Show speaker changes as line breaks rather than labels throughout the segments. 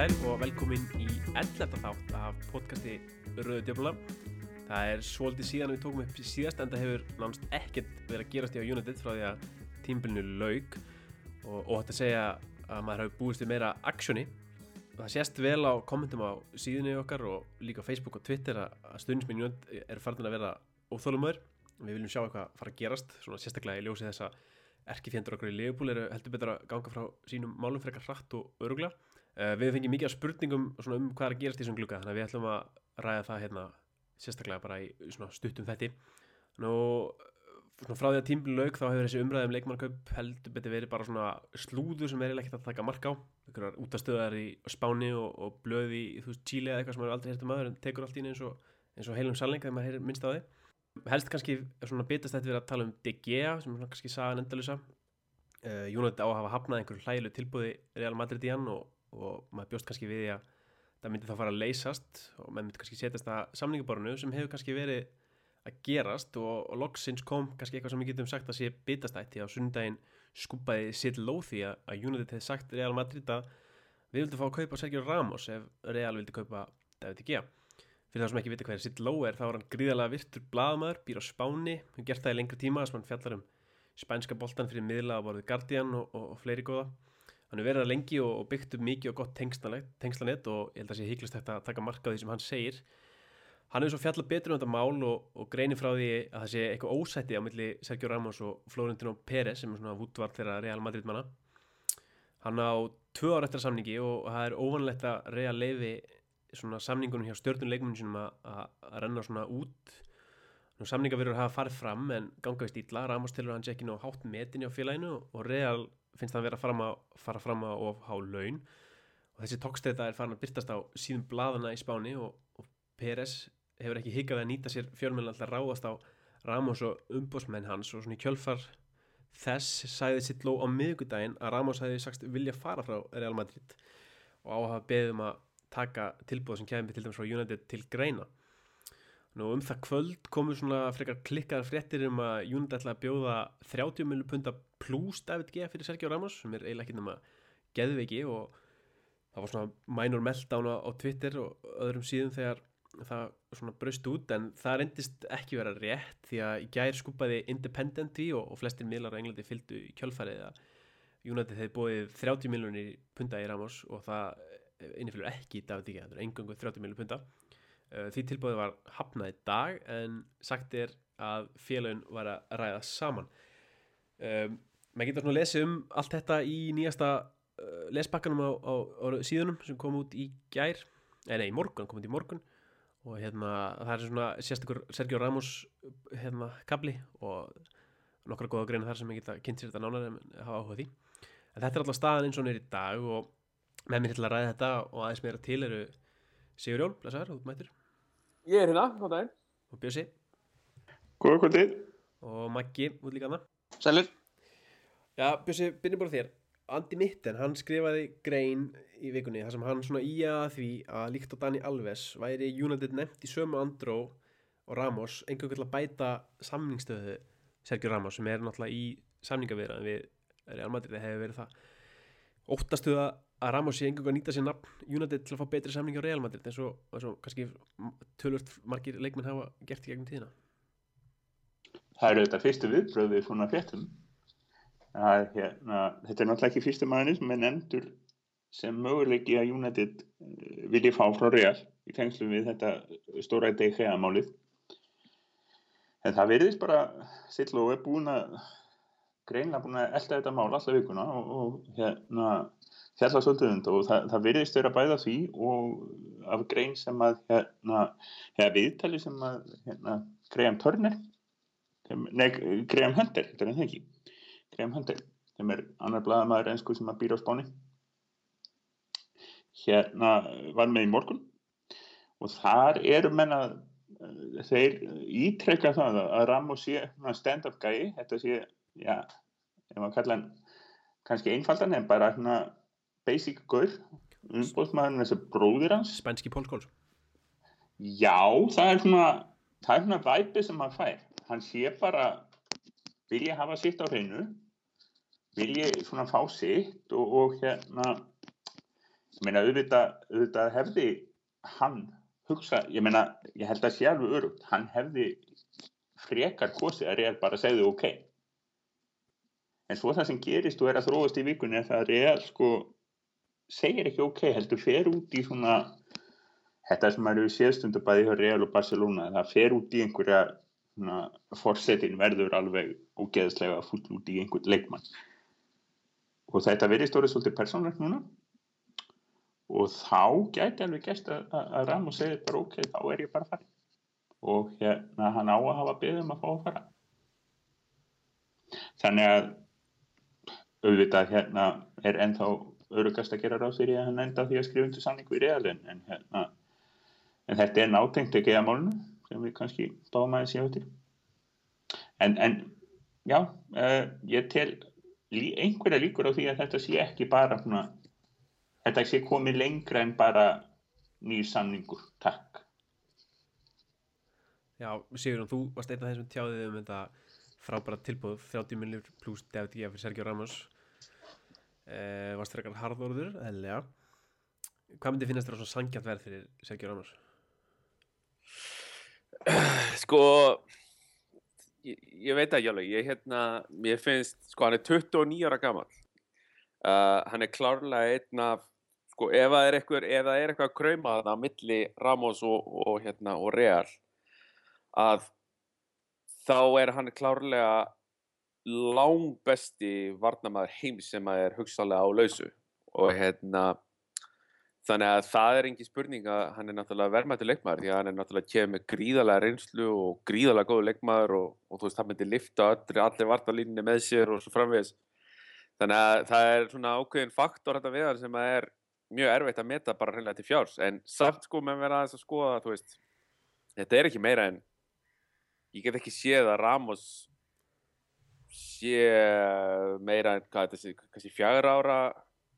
sæl og velkomin í 11. þátt af podcasti Rauðu Djöfla. Það er svolítið síðan við tókum upp síðast en það hefur nánast ekkert verið að gerast í á United frá því að tímbilinu laug og, og þetta segja að maður hafi búist við meira aksjoni. Það sést vel á kommentum á síðunni okkar og líka á Facebook og Twitter að stundismin United er farin að vera óþólumöður. Við viljum sjá eitthvað fara að gerast, svona sérstaklega í ljósi þess að erkifjendur okkur í Leopold eru heldur betur að ganga frá sínum málum frekar hratt og örugla. Uh, við fengið mikið spurningum um hvað er að gerast í þessum glukka þannig að við ætlum að ræða það hérna sérstaklega bara í stuttum þetti Nú, svona frá því að tímbil laug þá hefur þessi umræðum leikmannkaup heldur betur verið bara svona slúður sem er ekkert að taka mark á. Einhverjar útastöðar í Spáni og, og blöði í þú veist Chile eða eitthvað sem maður aldrei hértum aður en tekur allt íni eins og, eins og heilum salning þegar maður minnst á því. Helst kannski svona bitast þetta verið að tala um De Gea sem kannski sagan endalusa uh, Jónat á að hafa hafnað einhverju hlægileg tilbúði Real Madrid í hann og og maður bjóst kannski við því að það myndi þá fara að leysast og maður myndi kannski setjast að samningaborinu sem hefur kannski verið að gerast og, og loksins kom kannski eitthvað sem við getum sagt að sé bitastætti á sundaginn skupaði sitt lóði að, United hefði sagt Real Madrid að við vildum fá að kaupa Sergio Ramos ef Real vildi kaupa David Gea. Fyrir það sem ekki viti hvað er sitt lóð er þá er hann gríðalega virtur bladamæður, býr á Spáni við gert það í lengri tíma þess að hann fjallar um spænska boltan fyrir miðla á borðið Guardian og, og, og fleiri góða hann er verið að lengi og byggt upp mikið og gott tengslanett og ég held að sé híklust þetta að taka marka á því sem hann segir. Hann er svo fjalla betur um þetta mál og, og greinir frá því að það sé eitthvað ósætti á milli Sergio Ramos og Florentino Pérez sem er svona vútvart þeirra Real Madrid manna. Hann á tvö ára eftir samningi og það er óvanlegt að Real leiði svona samningunum hjá stjórnunleikmunum sínum að renna svona út. Nú samninga verður að hafa farið fram en gangaði stíla, Ramos tilur hans ekki ná hátt metin á félaginu og Real finnst það að vera fram að fara fram að of há laun. Og þessi tókstreita er farin að byrtast á síðum bladana í spáni og, og Pérez hefur ekki higgað að nýta sér fjölmenn alltaf ráðast á Ramos og umbósmenn hans. Og svona í kjölfar þess sæði sitt ló á miðugudaginn að Ramos hefði sagt vilja fara frá Real Madrid og á að hafa beðum að taka tilbúð sem kemur til dæmis frá United til greina. Nú um það kvöld komu svona frekar klikkaðar fréttir um að United ætla að bjóða 30 miljónu punta pluss David G fyrir Sergio Ramos sem er eiginlega ekki nema geðveiki og það var svona minor meltdown á, Twitter og öðrum síðum þegar það svona braust út en það reyndist ekki vera rétt því að í gær skupaði Independenti og, og flestir miðlar á Englandi fylgdu í kjölfarið að United hefði bóðið 30 miljónir punta í Ramos og það innifilur ekki David G, það er engangu 30 miljónu punta Eh, því tilbúið var hafnað í dag en sagt er að félagin var að ræða saman. Um, maður getur svona að lesa um allt þetta í nýjasta uh, lesbakkanum á, á, á síðunum sem kom út í gær, eða nei, í morgun, kom út í morgun og hérna það er svona sérstakur Sergio Ramos hérna kabli og nokkra góða greina þar sem ég geta kynnt sér þetta nánar en hafa áhuga því. En þetta er alltaf staðan eins og er í dag og með mér til að ræða þetta og aðeins meira til eru Sigur Jón, blæsaður, út mættir.
Ég er hérna, góð daginn.
Og Bjössi.
Góða kvöldið.
Og Maggi, út líka hana.
Sælur.
Já, Bjössi, byrjum bara þér. Andi Mitten, hann skrifaði grein í vikunni þar sem hann svona í að því að líkt á Dani Alves væri United nefnt í sömu Andró og Ramos einhvern veginn að bæta samningstöðu Sergio Ramos sem er náttúrulega í samningavirðan við Real Madrid það hefur verið það. Óttastuða að Ramos sé einhverju að nýta sér nafn United til að fá betri samling á Real Madrid eins og, eins og kannski tölvört margir leikmenn hafa gert í gegnum tíðina?
Það eru þetta fyrstu viðbröðið svona fjettum hérna, þetta er náttúrulega ekki fyrstu maður sem er nefndur sem möguleiki að United eh, vilji fá frá Real í fengslu við þetta stóra DGA málið. En það verðist bara sill og er búin að greinlega búin að elda þetta mál alltaf vikuna og, og hérna fjalla svolítið und og það, það virðist vera bæða því og af grein sem að hérna, hefða viðtali sem að hérna, Graham Turner nei, Graham Hunter þetta er það ekki Graham Hunter, sem er annar bladamæður einsku sem að býra á spáni. Hérna var með í morgun og þar eru menna eh, þeir ítrekka það að Ramos sé stand-up gæi, þetta sé já, ef maður kalla hann kannski einfaldan en bara hérna basic gaur umbóðsmaðurinn þessi bróðir hans.
Spænski Pól Skóls
Já, það er svona það er svona væpi sem maður fær. Hann sé bara vilja hafa sitt á hreinu? Vilja svona fá sitt og, og hérna ég meina auðvitað, auðvitað hefði hann hugsa, ég meina ég held að sé alveg örugt, hann hefði frekar kosið að Real bara segði ok. En svo það sem gerist og er að þróast í vikunni er það að Real sko segir ekki ok, heldur fer út í svona þetta sem eru séðstundu bæði hjá Real og Barcelona það fer út í einhverja forsetin verður alveg ógeðslega full út í einhvern leikmann. Og þetta verið stórið svolítið persónlegt núna. Og þá gæti alveg gæst að, að Ramos segir bara ok, þá er ég bara fara og hérna hann á að hafa byggðum að fá að fara. Þannig að auðvitað hérna er ennþá örugast að gera ráð fyrir að hann enda því að skrifa undir sanning við realin en hérna en þetta er nátengt ekki að málunum sem við kannski báum aðeins í auðvitað en, en já, uh, ég tel lí, einhverja líkur á því að þetta sé ekki bara svona þetta sé komið lengra en bara nýr samningur, takk.
Já, Sigurðan, þú varst einn af þessum tjáðið um þetta frábæra tilbúð 30 miljónur pluss Gea fyrir Sergio Ramos. Eh, varst það eitthvað harðorður, eða hvað myndi finnast þér á svona sangjant verð fyrir Sergio Ramos?
Sko ég, ég veit ekki alveg ég hérna, mér finnst, sko hann er 29 ára gammal uh, hann er klárlega einn af sko ef það er eitthvað, að krauma þarna á milli Ramos og, og, hérna, og Real að þá er hann klárlega lang besti varnamæður heims sem að er hugsalega á lausu. Og hérna þannig að það er engi spurning að hann er náttúrulega verðmættu leikmaður því að hann er náttúrulega kemur gríðalega reynslu og gríðalega góðu leikmaður og, og þú veist það myndir lifta allir, allir vartalínni með sér og svo framvegis. Þannig að það er svona ákveðin faktor þetta við hann sem er mjög erfitt að meta bara hreinlega til fjárs. En samt sko með verða að skoða þú veist, þetta er ekki meira en ég get ekki séð að Ramos sé meira en hvað þetta sé, kannski fjagra ára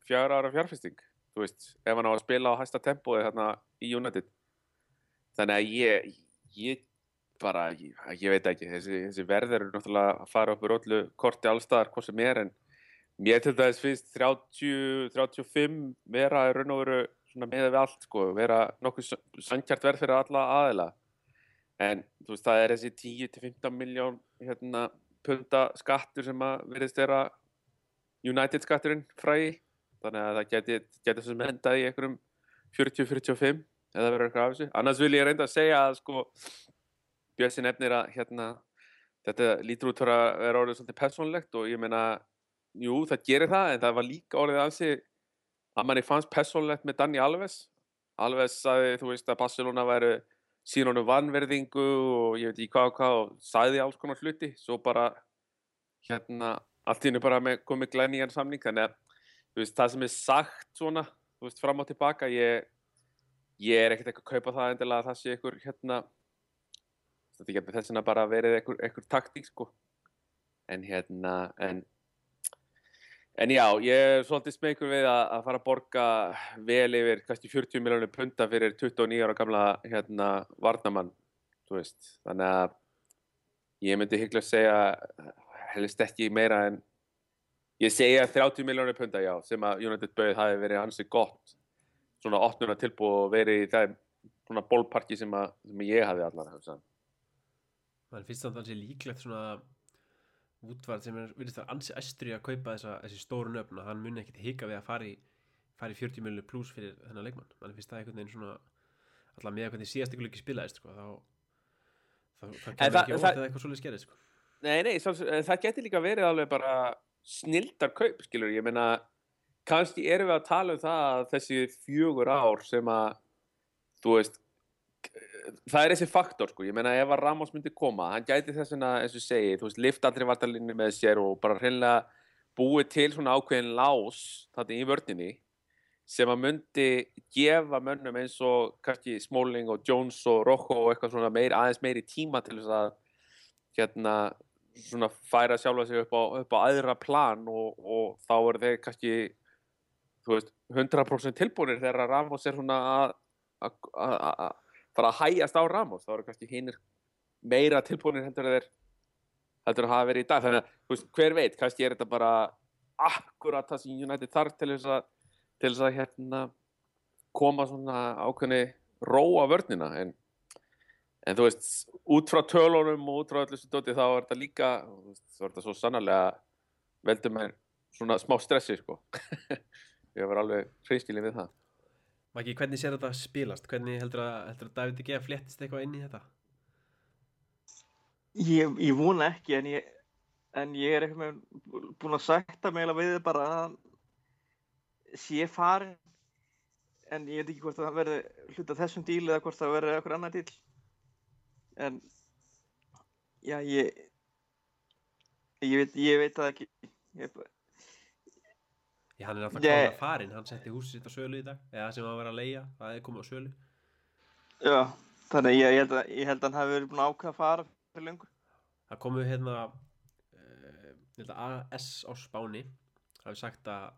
fjagra ára fjárfesting þú veist, ef hann á að spila á hæsta tempói þarna í United. Þannig að ég, ég bara, ég, ég veit ekki þessi, þessi verður eru náttúrulega að fara upp úr öllu korti allstaðar, hvað sem er en Mér til dæs finnst 30-35 vera í raun og veru með við allt sko, vera nokkuð sannkjart verð fyrir alla aðila. En þú veist það er þessi 10-15 miljón hérna, punta skattur sem að verðist vera United skatturinn fræði þannig að það geti, geti sem hendað í einhverjum 40-45 eða verður eitthvað af þessu. Annars vil ég reynda að segja að sko Björnsin efnir að hérna, þetta lítur út að vera orðið svolítið personlegt og ég meina jú, það gerir það, en það var líka orðið af sig að manni fannst personlegt með Dani Alves. Alves sagði, þú veist, að Barcelona væri síðan honum vannverðingu og ég veit ekki hvað og hvað og sagði alls konar hluti, svo bara hérna, allt í hennu bara með, komið glæníjan samning, þannig að veist, það sem er sagt svona, þú veist, fram og tilbaka, ég, ég er ekkert eitthvað að kaupa það endilega að það sé einhver, hérna, þetta getur þess að bara verið einhver, einhver taktík, sko, en hérna, en En já, ég er svolítið smegur við að, að fara að borga vel yfir kannski 40 miljónir punta fyrir 29 ára gamla hérna varnamann, þú veist. Þannig að ég myndi hygglega að segja helst ekki meira en ég segja 30 miljónir punta, já, sem að United Böð hafi verið ansið gott. Svona 800 tilbúið og verið í það svona bólparki sem, sem ég hafi allar.
Man finnst það að það sé líklegt svona Woodward sem er virðist að ansi æstri að kaupa þessa, þessi stóru nöfn og hann muni ekkit hika við að fara í 40 miljonir pluss fyrir þennan leikmann mann finnst það einhvern veginn svona alltaf með hvernig síðast ykkur ekki spilaðist sko, þá, þá, þá kemur ekki ótt eða eitthvað svolítið skerðið sko.
Nei, nei, svo, það getur líka verið alveg bara snildar kaup, skilur, ég meina kannski erum við að tala um það að þessi fjögur ár sem að þú veist það er þessi faktor sko, ég meina ef að Ramos myndi koma, hann gæti þess að, eins og segi, þú veist, lift aldrei vartalinni með sér og bara hreinlega búið til svona ákveðin lás þetta í vördninni sem að myndi gefa mönnum eins og kannski Smalling og Jones og Rojo og eitthvað svona meir, aðeins meiri tíma til þess að hérna svona færa sjálfa sig upp á, upp á aðra plan og, og þá er þeir kannski veist, 100% tilbúinir þegar Ramos er svona að fara að hægjast á Ramos. Þá eru kannski hinnir meira tilbúinir heldur að þeir heldur að hafa verið í dag. Þannig að veist, hver veit, kannski er þetta bara akkurat það sem United þarf til þess að til þess að hérna koma svona ákveðni ró á vörnina. En, en þú veist, út frá tölunum og út frá öllu sem dóti þá er þetta líka þá er þetta svo sannarlega veldur mér svona smá stressi sko ég var alveg hreinskilin við það
Maki, hvernig sér þetta spilast? Hvernig heldur að, David G. fléttist eitthvað inn í þetta?
Ég, ég vona ekki en ég, en ég er eitthvað búin að sætta mig við bara að sé farin en ég veit ekki hvort það verði hluta þessum díl eða hvort það verði eitthvað annar díl en já ég ég veit, ég veit það ekki. Ég,
Já, hann er náttúrulega
Ég-
kláða farin, hann setti húsið sitt á sölu í dag, eða sem hann var að leia, það er komið á sölu.
já, þannig ég, ég, held að, ég held að hann hafi verið búin að ákveða að fara fyrir lengur
Það komu hérna, uh, ég að AS á Spáni, hafi sagt að,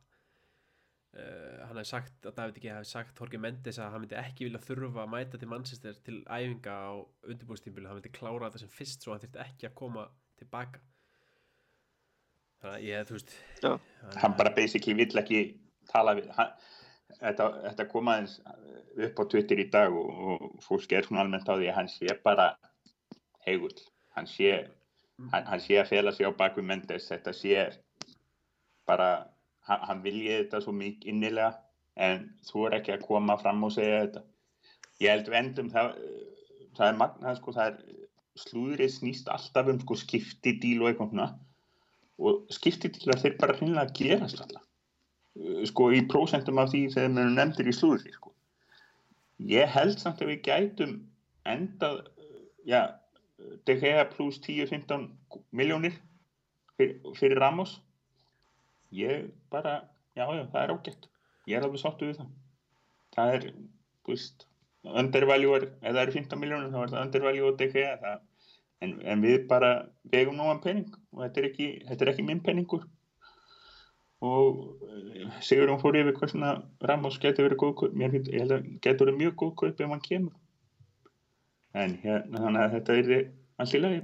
uh, hann hafi sagt að David G. hafi sagt Jorge Mendes að hann myndi ekki vilja þurfa að mæta til Manchester til æfinga á undirbúrstímbili, hann myndi klára þetta sem fyrst svo hann þurfti ekki að koma tilbaka. Þannig að ég, þú veist,
Já.
hann-
hann bara basically vill ekki tala við hann, þetta, þetta kom aðeins upp á Twitter í dag og, og fólk er svona almennt á því að hann sé bara heigull hann sé, hann, hann sé að fela sig á baku Mendes þetta sé bara hann, hann vilji þetta svo mikið innilega en þú er ekki að koma fram og segja þetta. Ég held við endum það, það er magnað sko það er slúðrið snýst alltaf um sko skipti díl og eitthvað svona. Og skiptidílar þeir bara hreinlega gerast alltaf sko í prósentum af því þegar mér nefndir í slúðri sko. ég held samt að við gætum endað já, DGA pluss 10-15 miljónir fyrir, fyrir Ramos ég bara já, já, það er ágætt. Ég er alveg sáttu við það. Það er, þú veist undervaluer, ef það eru 15 miljónir þá er það DGA það, en, en við bara vegum nógan penning og þetta er ekki, þetta er ekki minn penningur og eh, Sigurðun fór yfir hvað svona Ramos getur verið góð kaup. Mér finnst, ég held að getur verið mjög góð kaup ef hann kemur. En hérna þannig að þetta er allt í lagi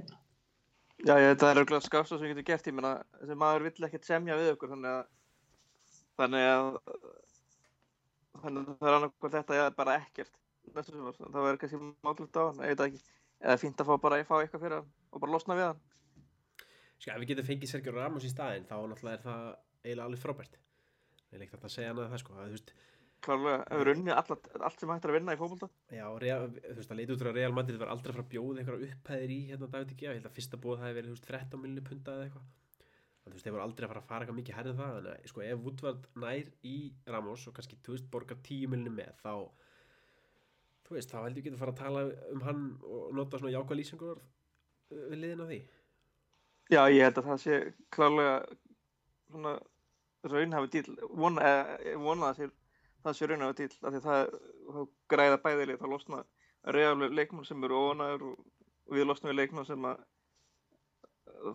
Já, ég, það er auðvitað skafst sem við getum gert, ég meina, þessi maður vill ekkert semja við okkur, þannig að, þannig að, þannig að það er annarkvæmt þetta eða bara ekkert, það verður kannski mátlegt á hann, eða fínt að fá bara að fá eitthvað fyrir hann og bara losna við hann.
Sko, ef við getum fengið Sergio Ramos í staðinn þá náttúrulega er það eiginlega alveg frábært. Ég er ekkert að segja annað það sko. Að, þú veist,
Klárlega, ef við runnið allt, allt sem hægt er að vinna í fókbólta.
já, Real, þú veist, að leita út frá Real Madrid var aldrei að fara að bjóða einhverja upphæðir í hérna David G. ég held að fyrsta bóð það hefði verið þú veist, 13 miljonir punta eða eitthvað þú veist, þeir voru aldrei að fara að fara eitthvað mikið herrið það þannig að sko, ef Woodward nær í Ramos og kannski, þú veist, borgar 10 miljonir með þá þú veist, þá held ég getur fara að tala um hann og nota svona jákvæð lýsingur við liðin á því
Já, ég held að það sé klárlega svona raunhafi dýl, vona, eh, vona það sé, það sé raunhafi dýl, af því það, það græða bæðileg, það losna reyðarlega leikmann sem eru ónaður og, og við losnum við leikmann sem að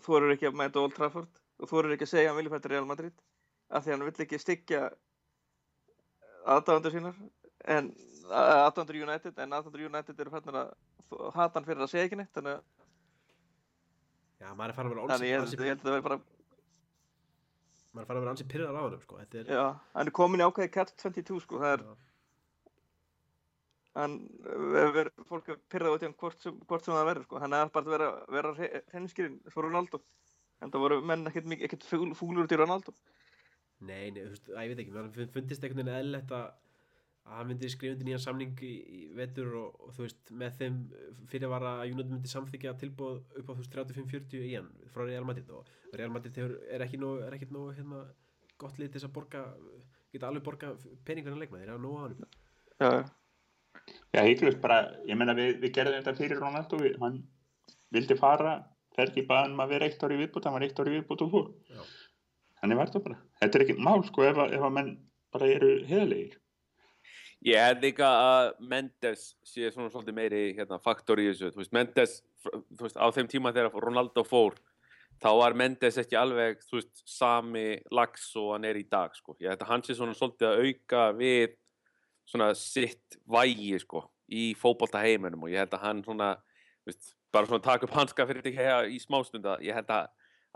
þú eru ekki að mæta Old Trafford og þú eru ekki að segja að hann vilja fæta Real Madrid af því hann vill ekki styggja aðdáðandur sínar en aðdáðandur United en aðdáðandur United eru fætnar að hata hann fyrir að segja ekki neitt þannig að
já, maður er farin að vera
Þannig held,
ansi,
ég held að það verði bara,
maður er farin að vera ansi pyrrar á hann sko. er
já, hann er komin í ákveði catch 22 sko, það er,
Já.
hann, ver, fólk er pyrrað út í hann hvort sem, hvort sem það verður sko, hann er bara að vera, vera hreinskýrin svo Ronaldo, en það voru menn ekkert, fúlur út í Ronaldo.
Nei, nei, þú veist, ég veit ekki, fun- fundist einhvern veginn eðlilegt að að hann myndi skrifa undir nýjan samning í, í vetur og, og þú veist, með þeim fyrirvara að United myndi samþykja tilbúð upp á þú veist 35-40 í hann frá Real Madrid og Real Madrid hefur, er ekki nóg, er ekkert nóg hérna, gott lið til þess að borga geta alveg borga pening fyrir leikmaði, þeir hafa nóg á hann
Já, já.
Hygglust bara, ég menna við, við gerðum þetta fyrir Ronaldo, við, hann vildi fara, Fergi baði um að vera eitt ári viðbútt, hann var eitt ári viðbútt og fór.
Já.
Þannig var þetta bara. Þetta er ekki mál, sko, ef, að- ef að menn bara eru heðalegir.
Ég held líka að Mendes sé svona svolítið meiri hérna, faktor í þessu. Þú veist, Mendes, þú veist, á þeim tíma þegar Ronaldo fór, þá var Mendes ekki alveg, þú veist, sami lags og hann er í dag, sko. Ég að hann sé svona svolítið að auka við svona sitt vægi, sko, í fótbolta heiminum og ég held að hann svona, veist, bara svona taka upp hanska fyrir þig heja í smástunda. Ég held að,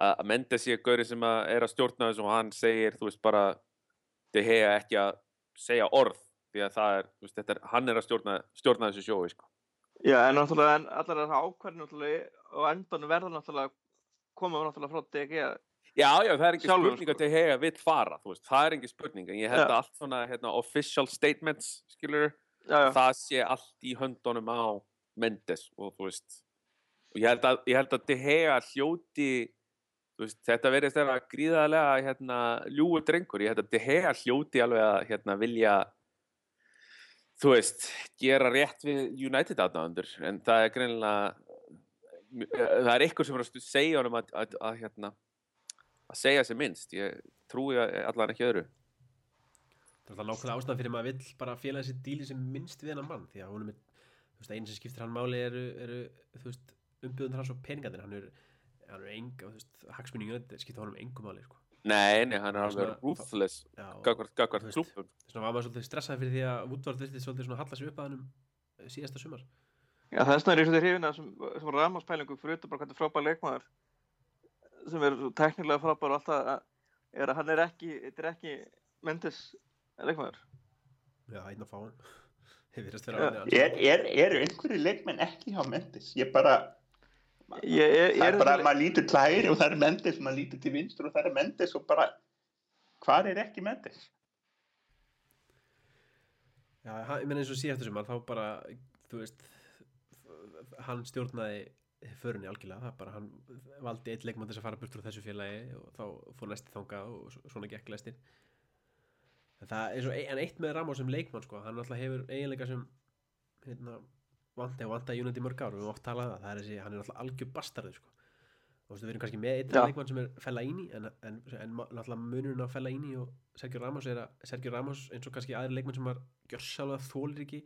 að Mendes sé gaurið sem að er að stjórna þessu og hann segir, þú veist, bara þið heja ekki að segja orð því að það er, veist, þetta er hann er að stjórna, stjórna þessu sjói sko.
Já, en náttúrulega, en allar þessar ákvarðin náttúrulega og endanum verða náttúrulega koma náttúrulega frá DG
Já, já, það er
Sjálfur,
spurning
sko.
að Dehega vill fara, þú veist, það er ekki spurning en ég held
Já.
að allt svona, hérna, official statements skilur,
Já, já,
það sé allt í höndunum á Mendes og þú veist og ég held að, ég held að Gea hljóti veist, þetta verðist þeirra gríðarlega hérna, ljúur drengur, ég held að De Gea hljóti alveg að hérna, vilja þú veist, gera rétt við United aðdáðandur en það er greinilega það er eitthvað sem er að segja honum að, að, að, hérna, að segja sem minnst. Ég trúi allan ekki öðru.
Það er alltaf nákvæmlega ástæðan fyrir maður vill bara félaga sér díli sem minnst við hennan mann því að honum er, þú veist, einu sem skiptir hann máli eru, eru þú veist, umbjöðun hans og peningarnir. Hann er, hann er eng, þú veist, hagsmunni skiptir honum engum máli, sko
Nei, nei, hann er
Það
alveg
svona-
ruthless. Gagvart, klúppum
þess vegna var maður svolítið stressaði fyrir því að Woodward virtist svolítið svona halla sig upp að hannum síðasta sumar.
Já vegna er ég svolítið hrifin að sem, sem rámaspælingu fyrir utan bara er frábær leikmaður sem er svo teknilega frábær og allt það að- er að hann er ekki, er ekki Mendes leikmaður.
Já, einn að fá hann
Er, er, eru einhverju leikmenn ekki hjá Mendes? Ég bara,
Ég, ég,
það
er
er bara,
þessi-
maður lítur til hægri og það er Mendes, maður lítur til vinstur og það er Mendes og bara, hvar er ekki Mendes?
Já, hann- ég meina eins og síðast sumar þá bara, þú veist hann stjórnaði förunni algjörlega, það bara hann valdi eitt leikmann til þess að fara burt frá þessu félagi og þá fór næsti þangað og svona gekk lestin en það er svo, en eitt með Ramos sem leikmann sko, hann alltaf hefur eiginleika sem hérna, vandi að Unity mörg ár, við höfum oft talað um það, það er þessi, hann er alltaf algjör bastarður sko. Og þú veist, við erum kannski með einn leikmann sem er Fellaini en, en, en ma- náttúrulega munurinn á Fellaini og Sergio Ramos er að Sergio Ramos eins og kannski aðri leikmann sem var gjörsálega þólir ekki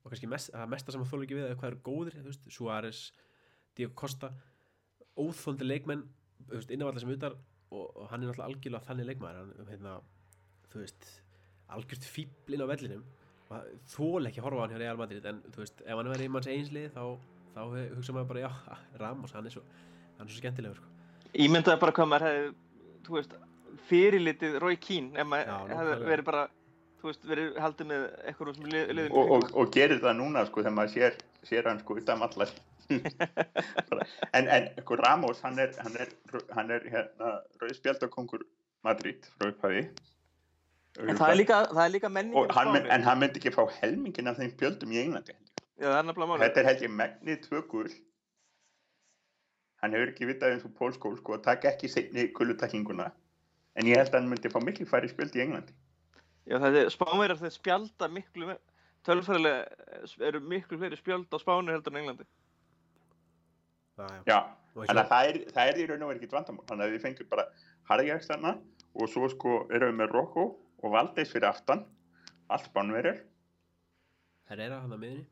og kannski mest, að mesta sem að þólir ekki við er hvað eru góðir, þú veist, Suárez Diego Costa óþóndi leikmenn, þú veist, innanvallar sem utar og, og hann er náttúrulega algjörlega þannig leikmaður hann, hérna, þú veist algjört fíbl inn á vellinum þól ekki að horfa á hann hjá Real Madrid en þú veist, ef hann verið í manns einslið þá, þá hugsa maður bara, já, Ramos hann er svo, hann er svo skemmtilegur sko.
Ímyndaði bara hvað maður hefði, þú veist, fyrirlitið Roy Keane ef maður hefði verið bara, þú veist, verið haldið með eitthvað sem lið, liðin
Og, og, og gerir það núna, sko, þegar maður sér, sér hann, sko, utan allar. En, en, sko, Ramos, hann er, hann er, hann er, hérna, rauðspjaldakongur Madrid frá upphæði.
En það er líka, það er líka menningin
Og hann, en hann myndi ekki fá helmingin af þeim spjöldum í Englandi.
Já, það er nefnilega málið.
Þetta er held ég megnið tvö gul. Hann hefur ekki vitað eins og pólskól, sko, að taka ekki seinni gulutaklinguna. En ég held að hann myndi fá miklu færri spjöld í Englandi.
Já, það er spánverjar þeir spjalda miklu, tölfræðilega eru miklu fleiri spjöld á Spáni heldur en Englandi.
já.
Já, þannig að það er, það er í raun og verið ekkert vandamál. Þannig að við fengjum bara Harjax þarna og svo sko erum við með Rocco og Valdeis fyrir aftan. Allt spánverjar.
Herrera hann að miðunni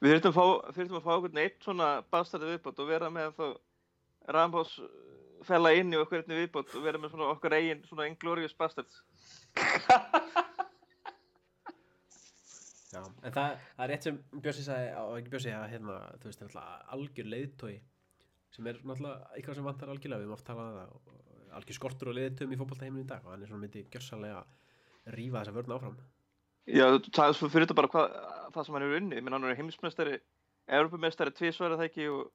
Við þurftum að fá, að einhvern eitt svona bastardi viðbót og vera með þá Rambós fella inn í okkur einni viðbót og vera með svona okkar eigin svona inglorious bastards.
Já, en það, það er rétt sem Björsi sagði, á ekki Björsi að hérna, þú veist, náttúrulega algjör leiðtói sem er náttúrulega eitthvað sem vantar algjörlega, við höfum oft talað um það og algjör skortur og leiðtóum í fótboltaheiminu í dag og hann er svona myndi gjörsanlega rífa þessa vörn áfram.
Já, það er svo fyrir þetta bara hvað, það sem hann hefur unnið. Menn hann er heimsmeistari, Evropamestari tvísvara það ekki og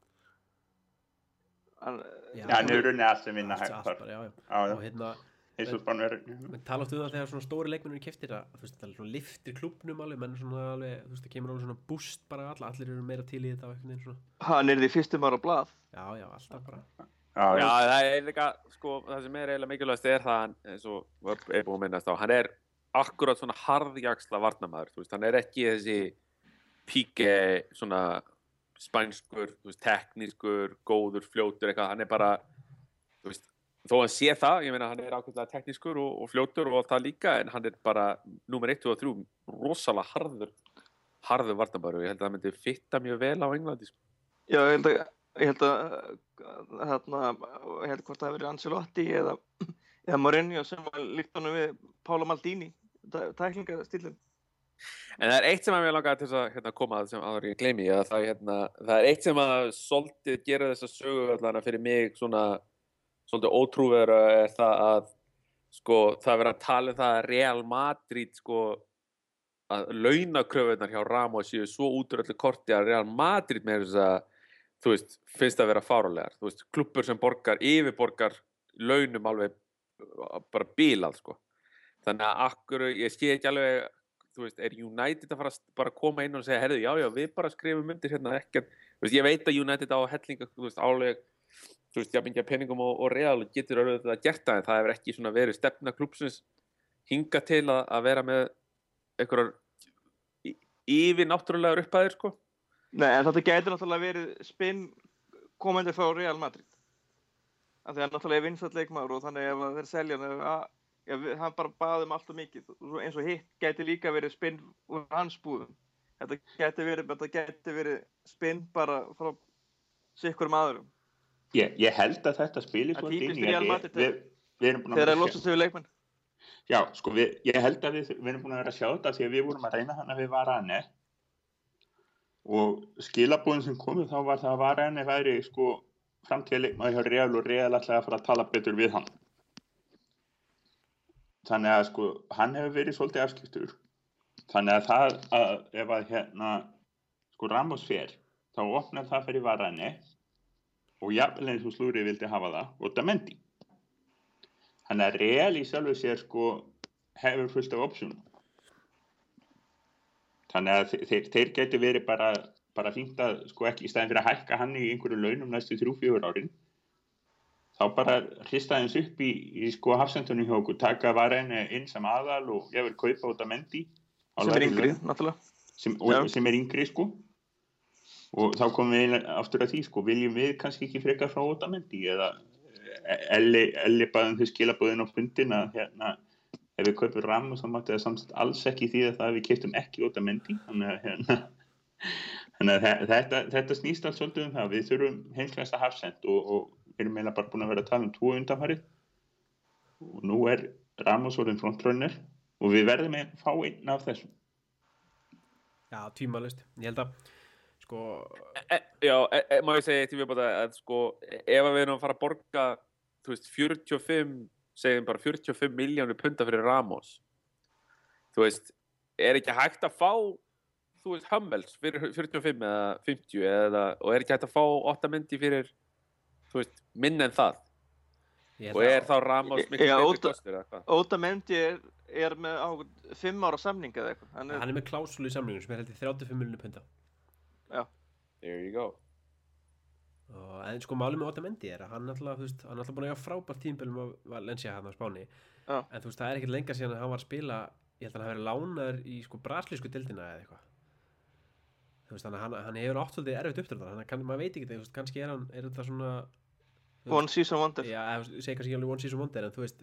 hann,
Já,
hann hefur unnið allt sem vinna hægt.
Já, Og hérna,
eins og spánverjar.
við tala oft um það þegar svona stóri leikmennir keftir að, þú veist, það er svona liftir klubnum alveg, menn svona alveg, þú veist, það kemur alveg svona boost bara alla, allir eru meira til í þetta
hann er því fyrstum ára á blað.
já, já, alltaf bara.
Já,
Já,
já.
það er líka, sko, það sem er eiginlega mikilvægast er það, hann, eins og var- er búin að minnast á, hann er akkurat svona harðjaksla varnamaður, þú veist, hann er ekki þessi píke, svona spænskur, veist, teknískur, góður, fljótur, eitthvað, hann er bara, veist, þó hann sé það, ég meina, hann er ákveðlega teknískur og, og fljótur og það líka, en hann er bara, númer 1 og 3, rosalega harður, harður varnamaður og ég held að það myndi fitta mjög vel á Englandi, sko.
Já, ég held að, ég held að, hérna, ég held hvort það hefur verið Ancelotti eða, eða Mourinho sem líkt honum við Pála Maldini, tæklingastílinn.
En það er eitt sem að mér langaði til að hérna, koma að sem áður ég gleymi að það, hérna, það er eitt sem að svolítið gera þessa sögu allan fyrir mig svona svolítið ótrúvera er það að sko það er verið að tala um það að Real Madrid sko að launakröfunar hjá Ramos séu svo út úr öllu korti að Real Madrid með þess að þú veist, finnst að vera fárulegar þú veist, klubbur sem borgar, yfirborgar launum alveg bara bílað sko þannig að akkur, ég skil ekki alveg þú veist, er United að fara að bara koma inn og segja, herðu, já, já, við bara skrifum undir hérna ekkert, þú veist, ég veit að United á hellinga, þú veist, álega þú veist, jafningja peningum og, og real getur að gert það, en það hefur ekki svona verið stefna klúpsins hinga til að, að vera með einhverjar yfir náttúrulegar upphæðir, sko
Nei, en þetta gæti náttúrulega verið spinn komandi frá Real Madrid. Af því að náttúrulega er vinsat leikmaður og þannig ef að þeir selja að, já, við- hann bara baði um allt og mikið. Eins og hitt gæti líka verið spinn úr hans búðum. Þetta gæti verið, þetta verið spinn bara frá sikkurum aðurum.
Ég, ég held að þetta spilir svo
típist
inn í
Real
að
Madrid
við, við, við erum búin að
Þegar það
að
losast yfir leikmenn.
Já, sko, við, ég held að við, við erum búin að vera að sjá þetta því að við vorum að reyna hann að við Varane og skilabúðin sem komið þá var það að Varane væri sko framtíðleikmaður hjá Real og Real ætlaði að fara að tala betur við hann. Þannig að sko, hann hefur verið svolítið afskiptur. Þannig að það, að, ef að hérna, sko Ramos fer, þá opnar það fyrir Varane og jafnvel eins og Slúri vildi hafa það og Damendi. Þannig að Real í sjálfu sér sko hefur fullt af opsjón. Þannig að þe- þeir, þeir geti verið bara, bara fínt að sko ekki í stæðin fyrir að hækka hann í einhverju launum næstu þrjú-fjögur árin. Þá bara hrista þeins upp í, í sko hafsendunum hjá okkur, taka varenni inn sem aðal og ég vil kaupa út að mendi.
Sem er yngri, náttúrulega.
Sem, og, sem er yngri sko. Og þá komum við aftur að því sko, viljum við kannski ekki frekar frá út að mendi eða eh, Elli, Elli baðum þau skilabóðin á fundin að hérna, ef við kaupum ram þá mátti það samst alls ekki því að það að við keftum ekki út að mendi þannig að, hérna, þannig að þe- þetta, þetta snýst allt svolítið um það við þurfum heimslæsta hafsend og, og erum eiginlega bara búin að vera að tala um tvo undanfarið og nú er Ramos orðin frontrunner og við verðum að fá einn af þessum.
Já, tvímælist, ég held að sko,
e, já, e, e, má ég segja eitt í viðbót að sko, ef að við erum að fara að borga þú veist, 45 segjum bara 45 miljónir punta fyrir Ramos þú veist er ekki hægt að fá þú veist, Hummels fyrir 45 eða 50 eða, og er ekki hægt að fá 8 myndi fyrir veist, minn en það. Og er þá Ramos miklu
Já, Óta-
kostur eða hvað?
Óta Mendi er, er með á fimm ára samning eða eitthvað. Hann er,
hann er með klásulu í samlingum sem er held í 35 miljonir punta
there you go.
Og, en sko málið með Otamendi er að hann alltaf, þú veist, hann alltaf búin að eiga frábært tímbilum að Valencia hann á Spáni.
Já.
en þú veist, það er ekkert lenga síðan að hann var að spila ég held að hann hafi verið lánaður í sko braslísku dildina eða eitthvað. Þú veist, hann, hann hefur átt svolítið erfitt uppdráttar þannig að kann, maður veit ekki það, þú veist, kannski er hann er þetta svona
one season wonder.
Já, ég segi kannski ekki alveg one season wonder en þú veist,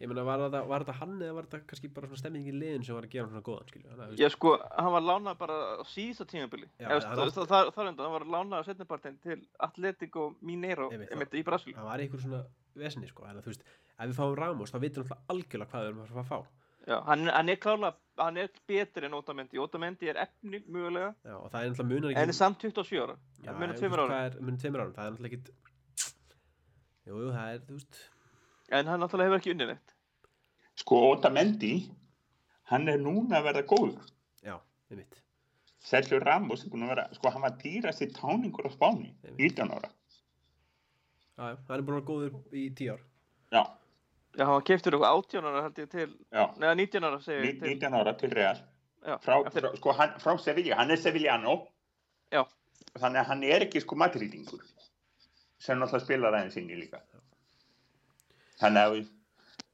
ég meina, var þetta, hann eða var þetta kannski bara svona stemming í liðin sem var að gera hann svona góðan, skilju
Já, sko, hann var lánað bara á síðasta tímabili.
Já,
Eða,
hann
það, það, það, það, var lánað á setnipartin til Atletico Mineiro, í Brasil.
hann var ykkur svona vesinni, sko, að þú veist, ef við fáum Ramos, þá vitum við alltaf algjörlega hvað við erum að fara að fá
Já, hann, hann er klárlega, hann er betri en Otamendi. Otamendi er efni, mögulega,
Já, það er
en er samt 27 ára. Það
en þú veist,
ára.
hvað er- munar tveimur árum, það er alltaf ekkit Jú, jú, það er, þú veist.
En hann náttúrulega hefur ekki unnið neitt.
sko Otamendi hann er núna að verða góður.
Já, við mitt
Sergio Ramos er búin að vera, sko hann var dýrasti táningur á Spáni,
Einmitt.
19 ára.
Já, hann er búin að vera góður í tíu ár.
Já,
Já, hann var keiftur eitthvað 18 ára held ég til,
já,
neða 19 ára segir
Ní-
ég til.
19 ára til Real.
Já,
frá,
eftir-
frá, sko, hann, frá Sevilla, hann er Sevillano.
Já.
þannig að hann er ekki sko madridingur sem náttúrulega spilar aðeins inni líka. Þannig að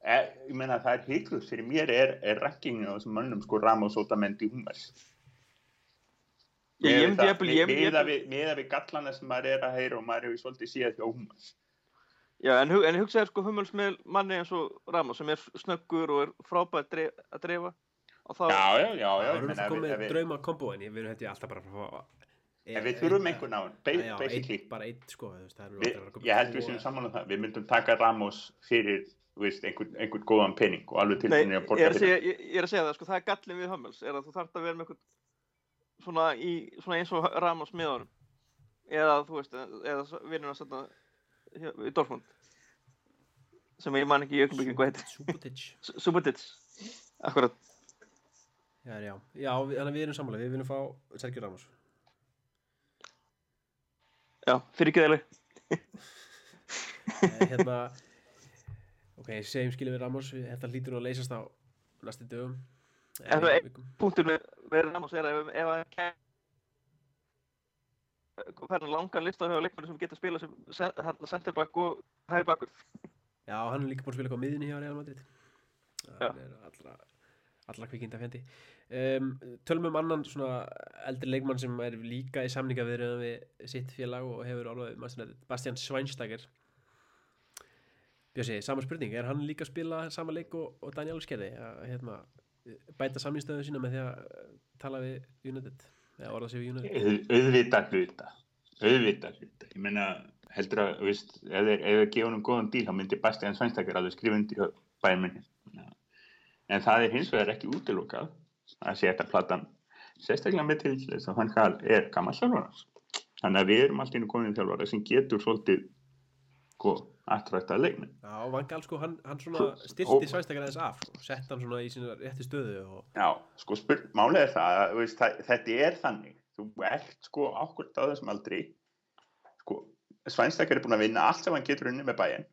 e, ég meina það er heiklust fyrir mér er, er rankingin á þessum mönnum sko Ramos, Otamendi, Hummels.
Ég- ég ég
miðað
jafnvel-
við, við gallana sem maður er að heyra og maður hefur svolítið síðað hjá Hummels.
Já, en, en hugsaði sko Hummels með manni eins og Ramos sem er snöggur og er frábæð að dreifa. Og þá,
já, já, já, já ég
alltaf
ef við-
komið
ef við-
drauma kombo en við erum hætti alltaf bara að
ef við þurfum einhvern á hann
bara eitt sko
Við,
að
ég held við séum
eða-
saman um það, við myndum taka Ramos fyrir þú veist, einhvern, einhvern góðan pening og alveg
Nei,
tilbúinir að borga
að,
fyrir
segja, ég, ég er að segja það, sko, það er gallin við Hummels, er að þú þarft að vera með eitthvað svona, í, svona eins og Ramos með honum, eða þú veist, eða vinnur að setja í Dortmund, sem ég man ekki í augnablikinu hvað heitir,
Subotic.
Subotic, akkurat,
Já, já, já við, að við erum sammála, við viljum fá Sergio Ramos
Já, fyrir ekki þeirlega.
Eh, Hérna Ok, segjum skilum við Ramos Þetta hlýtur nú að leysast á næstu dögum
En þú-
vikum.
Punktur með, Ramos er að ef, ef hann kæm fær hann langan lista hjá leikmennu sem geta spila sem se- centerback og hægri bakkur.
Já, hann er líka búin að spila eitthvað á miðunni hjá Real Madrid. Hann er allra, allra kvikinda fendi um, Tölum um annan svona eldri leikmann sem er líka í samninga við sitt félag og hefur United, Bastian Schweinsteiger. Bjössi, sama spurning er hann líka að spila sama leik og, og Daniel Skerði að hérna, bæta samningstöðu sína með því að eh, tala við United eða orða sig við United?
Auð- auðvitað hluta auðvitað hluta. Ég meina heldur að veist, ef þeir gefa honum góðan díl þá myndi Bastian Sveinstakar alveg skrifa undir bæminni en það er hins vegar ekki útilokað að sé þetta platan sérstaklega með til þess að hann er gammal þjálfara þannig að við erum alltaf inn komin þjálfara sem getur svolítið sko, aftræktað leikmenn.
Já, Vangal sko, hann, hann svona styrti Schweinsteiger aðeins af sko, sett hann svona í sína rétti stöðu og
Já, sko, málið er það, að, veist, það þetta er þannig, þú ert sko ákvöld á þessum aldri. Sko, Svænstakar er búin að vinna allt sem hann getur unni með bæinn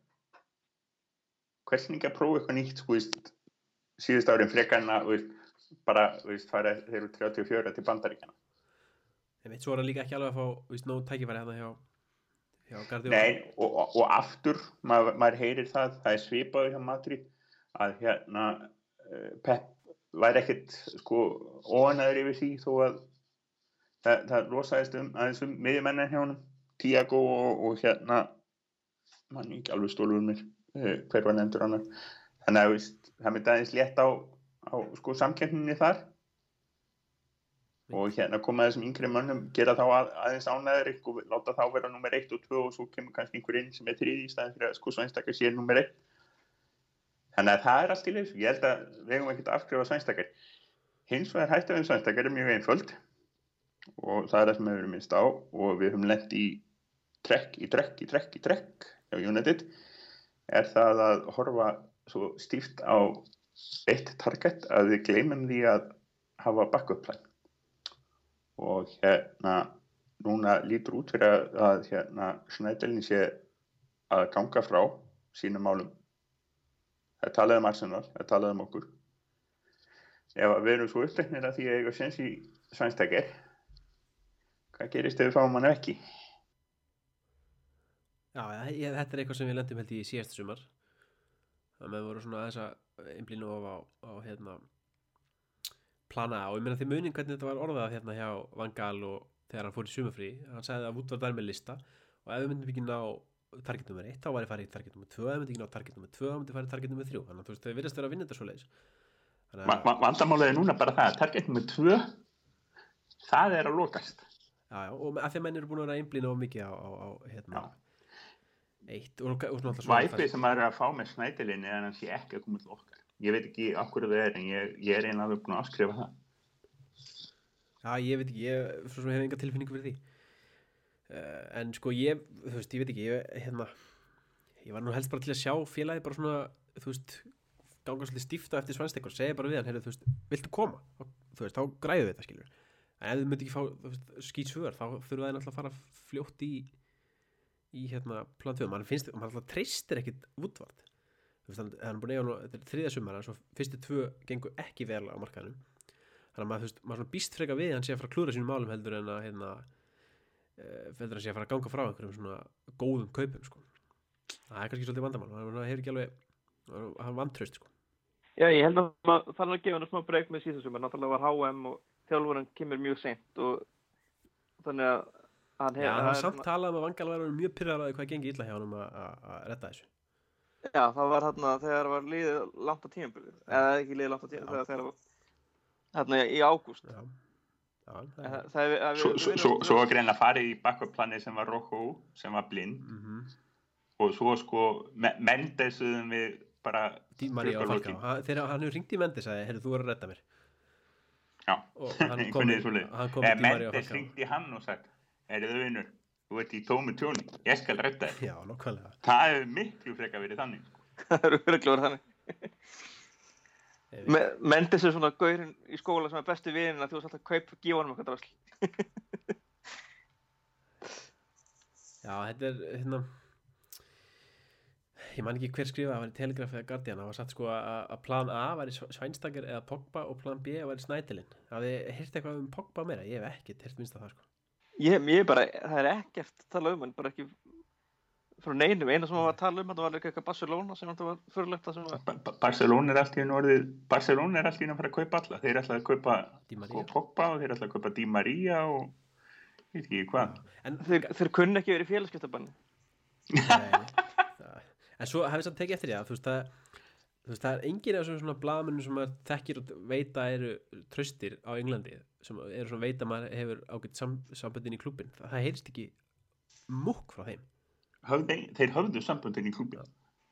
hvernig að prófa eitthvað nýtt sko, veist, síðust árin frekarna veist, bara, veist, fara þeir eru 34 til bandaríkjana
En veit, svo er hann líka ekki alveg að fá, víst, nóg tækifæri hérna hjá, hjá Guardiola.
Nei, og, og, og aftur maður, maður heyrir það, það er svipaði hjá Madrid að hérna uh, Pep væri ekkit sko óanæður yfir því þó að það, það losaðist um aðeins um miðjumennin hjá honum Tiago og, og hérna mann ekki alveg stólur mér uh, hver var nefndur annar þannig að það myndi aðeins létt á, á sko samkeppninni þar. Og hérna koma þessum yngri mönnum gera þá að, aðeins ánæður og láta þá vera nummer 1 og 2 og svo kemur kannski einhver inn sem er 3 í staðin fyrir að sko Svænstakar sé nummer 1 þannig að það er allt í leys ég held að við hefum ekkert afskrifa Svænstakar hins vegar hættið við Svænstakar er mjög einföld. Og það er það sem við hefur minnst á. Og við höfum lent í trekk, í trekk, í trekk, í trekk hjá United. Er það að horfa svo stíft á eitt target að við gleymum því að hafa backup plan. Og hérna núna lítur út fyrir að, hérna Snædelin sé að ganga frá sínum málum. Það talaði um Arsenal, það talaði um okkur. Ef við erum svo uppleiknir að því að eiga sens í svænstakir hvað gerist ef við fáum hann ekki?
Já, ég, þetta er eitthvað sem við lendum held í síðast sumar. Það með voru svona þess að einblínu of á, á hérna, plana á. Ég meina því munin hvernig þetta var orðað hérna hjá Vangal og þegar hann fór í sumafrí. Hann sagði að Wood var með lista. Og ef við myndum ekki ná target nummer 1 þá væri farið í target nummer 2 ef við myndum ekki ná target nummer 2 þá myndi farið í target nummer 3 þannig að þú veist þau virðast vera að vinna þetta svo leiðis
Va va vandamálið er núna bara það að target nummer 2 það er að lokast.
Já, já, og að því að menn eru búin að vera einblínu of mikið á, á, á hérna, eitt og, og
væpið sem maður er að fá með Snædelin er að hann sé ekki að koma til okkar. Ég veit ekki okkur það er en ég, ég er einlega búin að afskrifa það.
Já, ég veit ekki, ég svo sem hef enga tilfinningu fyrir því. Uh, en sko ég, þú veist, ég veit ekki ég, hérna, ég var nú helst bara til að sjá félagi bara svona, þú veist ganga svolítið stífta eftir svanstekkur segja bara við hann, heyrðu, þú veist, viltu koma? Og, þú veist, þá græðu við þetta, skilur en ef þið myndi ekki fá skýt svör þá þurfa það náttúrulega að fara fljótt í í hérna plan 2 mann finnst, mann alltaf treystir ekkit útvart þú veist, hann hann er búin að eiga nú þetta er þriðja sumar, en svo fyrstu tvö gengur ekki vel á markaðanum þannig að maður, þú veist, maður svona býst freka við að hann sé að fara að klúra sínum málum heldur en að hérna, uh, heldur að sé að fara að ganga frá einhverjum svona góðum kaupum sko. það er kannski svolítið vandamál hann hefur ekki alveg hann vantraust sko.
Já, ég held að maður þarf að gefa hann smá breyk með síðan náttúrulega var HM og þjálfurinn kemur mjög seint og þannig að hann
Já,
hefur
var samt talað um að Vangal var mjög pyrraði hvað gengi illa hjá hann að að redda þessu.
Já, það var þarna þegar það var liðið langt á tímabilið. Eða ekki liðið langt á tímabilið þegar það var þarna í ágúst.
Já, já það
Það, það,
svo, svo, svo, svo var greinlega farið í backup planið sem var Rojo sem var blind.
Mhm.
og svo sko me Mendesuðum við bara
þegar hann hefur ringt í Mendes að heyrðu þú er að redda mér.
Já,
og hann kom,
einhvern veginn Eh,
Maria og
Mendes
Falcao.
ringdi hann og sagt Erðu vinnur, þú ert í tómi tjóni ég skal redda þér
Já, nokkvæmlega
það hefur miklu freka verið þannig sko.
það eru öruglega þannig
Ég veit.
Me, Mendes er svona gaurinn í skóla sem er bestu vinnin að þú varst alltaf að kaupa og gefa honum eitthvað drasl.
Já, þetta er hérna ég man ekki hver skrifa það var í Telegraph eða Guardian það var satt sko að að plan A væri Svænstakir eða Pogba og plan B væri Snædilin hafið þið heyrt eitthvað um Pogba meira? Ég hef ekkert heyrt minnst að það sko
Ég, ég bara, það er ekkert að tala um hann, bara ekki frá neinum. Eina sem hann var að tala um, þetta var líka eitthvað Barcelona sem þetta var fyrirlegt það sem var.
Ba- Ba- Barcelona er allt í einu orðið Barcelona er allt í einu að fara að kaupa alla þeir er alltaf að kaupa Pogba og þeir er alltaf að kaupa Di Maria og ég veit ekki hvað
En,
Þeir, þeir kunni ekki verið í félagskiptabanni.
Nei, það- en svo hafið samt tekið eftir því að þú veist það þú veist það er enginn af svona blaðmennum sem maður þekkir og veit að eru tröstir á Englandi sem eru svona veit að maður hefur ágætt sam, samböndin í klúbbin það, það heyrist ekki múkk frá þeim.
Höfði, þeir höfðu sambundin í klubin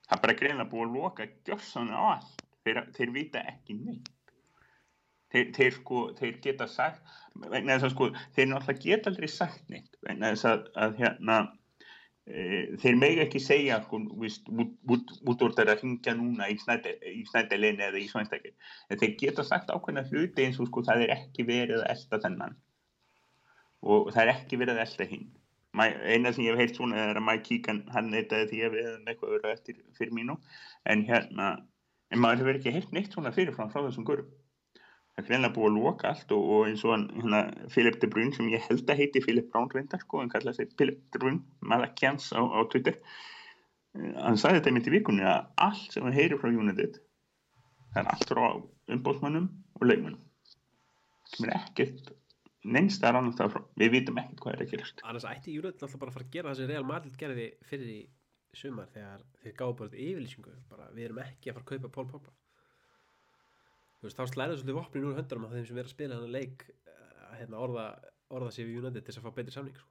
það er bara greinlega búið að loka gjörsan á allt. Þeir, þeir vita ekki neitt. Þeir, þeir sko þeir geta sagt vegna þess að sko þeir náttúrulega geta aldrei sagt neitt. Vegna þess að, að hérna þeir megi ekki segja sko, víst, út, út, úr þeirra hringja núna í, snædelinni eða í svænstakir en þeir geta sagt ákveðna hluti eins og sko það er ekki verið að elda þennan. Og það er ekki verið að elda hinn. Eina sem ég hef heyrt svona er að Mike Keegan hann neitaði því að við hefum eitthvað verið eftir fyrir mínu. En hérna en maður hefur ekki heyrt neitt svona fyrirfram frá þessum gurum það er greinlega búið að loka allt og, og eins og hann hérna, Philip de Bruyne sem ég held að heiti Philip Brown reyndar sko en kallaði sig Philip de Bruyne Malakians á, á Twitter. Eh, hann sagði þetta mitt í vikunni að allt sem hann heyrir frá United það er allt frá umbóðsmönnum og leikmönnum. Sem er ekkert neinstar annars það frá. Við vitum ekkert hvað er að gerast.
Annars ætti Júrið alltaf bara að fara að gera það sem Real Madrid gerði fyrir í sumar þegar þeir gáðu bara þetta yfirlýsingu. Bara við erum ekki að fara að kaupa Pól þú veist þá slæður svolítið vopnin úr höndunum á þeim sem er að spila hann leik að hérna, orða, orða sig við United til þess að fá betri samning sko.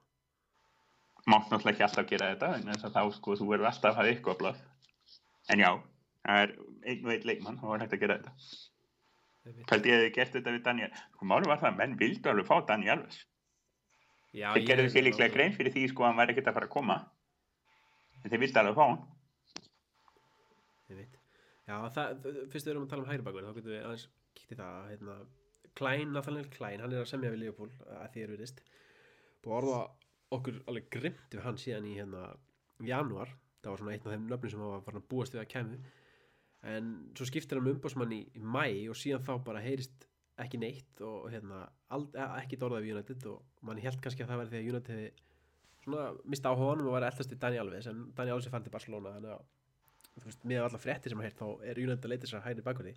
mátt náttúrulega ekki alltaf gera þetta en þess að þá sko þú verður alltaf að hafa eitthvað blað en já, það er einn og einn leikmann og það er hægt að gera þetta
veit.
Pældi ég hefði gert þetta við Daniel sko máli var það að menn vildu alveg fá Daniel þeir gerðu sér líklega grein fyrir því sko að hann væri ekkert að fara að koma en þeir vildu alveg fá hann
veit. Já, það, fyrst við erum að tala um hægri bakverð þá getum við aðeins í það að, hérna, Klein, Nathaniel Klein, hann er að semja við Liverpool að því er virðist. Búið að orða okkur alveg grimt við hann síðan í hérna janúar, það var svona eitt af þeim nöfnum sem var farin að búast við að kemur en svo skiptir hann um umbásmann í, í mæ og síðan þá bara heyrist ekki neitt og hérna ald, ekki orðað við United og mann held kannski að það væri því að United hefði svona mista á honum og var eldast í Dani Alves en Dani Alves er fann til Barcelona þannig að þú veist, með allar fréttir sem að heyrt þá er United að leita þess að hægri bakverði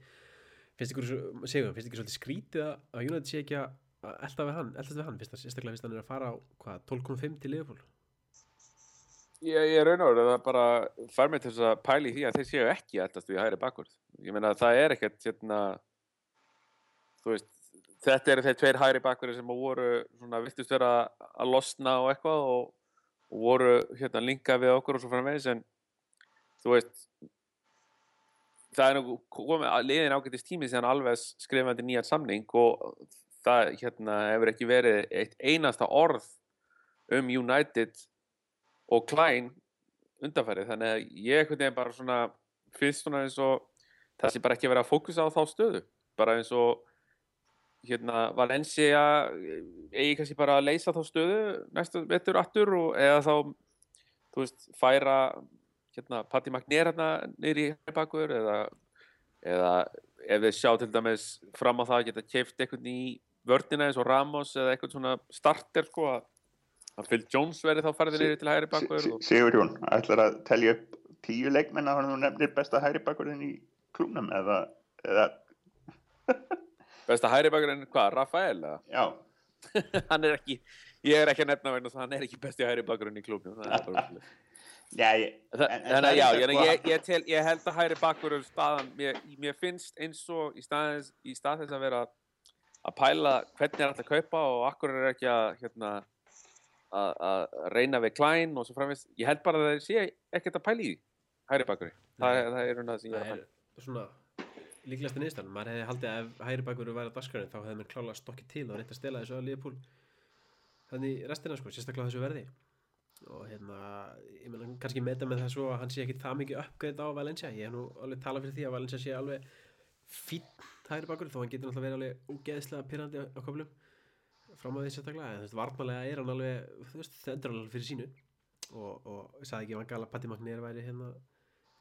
finnst ykkur, segjum, finnst ykkur svolítið skrítið að að United sé ekki að að elta við hann, eldast við hann, finnst það sérstaklega finnst hann er að fara á hvað, 12.5 til Liverpool?
Ég, ég raun og veru það bara fær mig til þess að pæli því að þeir séu ekki eldast við hægri bakvörð. Ég meina það er ekkert hérna, þú veist, þetta eru þeir tveir hægri bakvörði sem voru svona virtust vera að losna og eitthvað og, og voru hérna þú veist, það er nú komið að liðin ágætist tími síðan alveg skrifandi nýjan samning og það hérna hefur ekki verið eitt einasta orð um United og Klein undanfærið þannig að ég einhvern veginn bara svona finnst svona eins og það sé bara ekki verið að fókusa á þá stöðu. Bara eins og hérna Valencia eigi kannski bara að leysa þá stöðu næstu vetur aftur og eða þá þú veist færa hérna Patti Magnér hérna í bakur eða, eða ef við sjá til dæmis fram á það að geta keift einhvern í vördina eins og Ramos eða eitthvað svona starter sko að að Phil Jones verði þá farið niður til hægri bakur og...
Sigur Jón, ætlar að telja upp tíu leikmenn að hann nefnir besta hægri bakurinn í klúnum eða, eða
besta hægri bakurinn, hvað, Rafael eða?
já,
hann er ekki, ég er ekki að nefna vegna þess að hann er ekki besti hægri bakurinn í klubnum það er bara.
já ég,
Þa-
En- en
að já, ég,
sko-
ég, ég, tel, ég held að hægri bakurinn staðan, mér, mér finnst eins og í stað, í stað þess að vera að pæla hvernig er alltaf að kaupa og akkur er ekki að hérna, að, að reyna við Klein og svo framvist, ég held bara að það sé ekkert að pæla í hægri bakurinn það, er- það er það sem ég er að
er svona líklegasta niðurstaðan, maður hefði haldið að ef hægri bakverður væri á dagskránni þá hefði mér klálega stokkið til og reynt að stela þessu að Liverpool. Þannig restina sko, sérstaklega þessu verði og hérna, ég meina kannski meta með það svo að hann sé ekki það mikið uppgreitt á Valencia, ég hef nú alveg talað fyrir því að Valencia sé alveg fín hægri bakur þó hann getur náttúrulega verið alveg ógeðslega pyrrandi á, köflum. Fram á því sérstaklega en þú veist, varnarlega er hann alveg þú veist, það endur alveg fyrir sínu. Og, og ég sagði ekki að Gala Patti Magnér væri hérna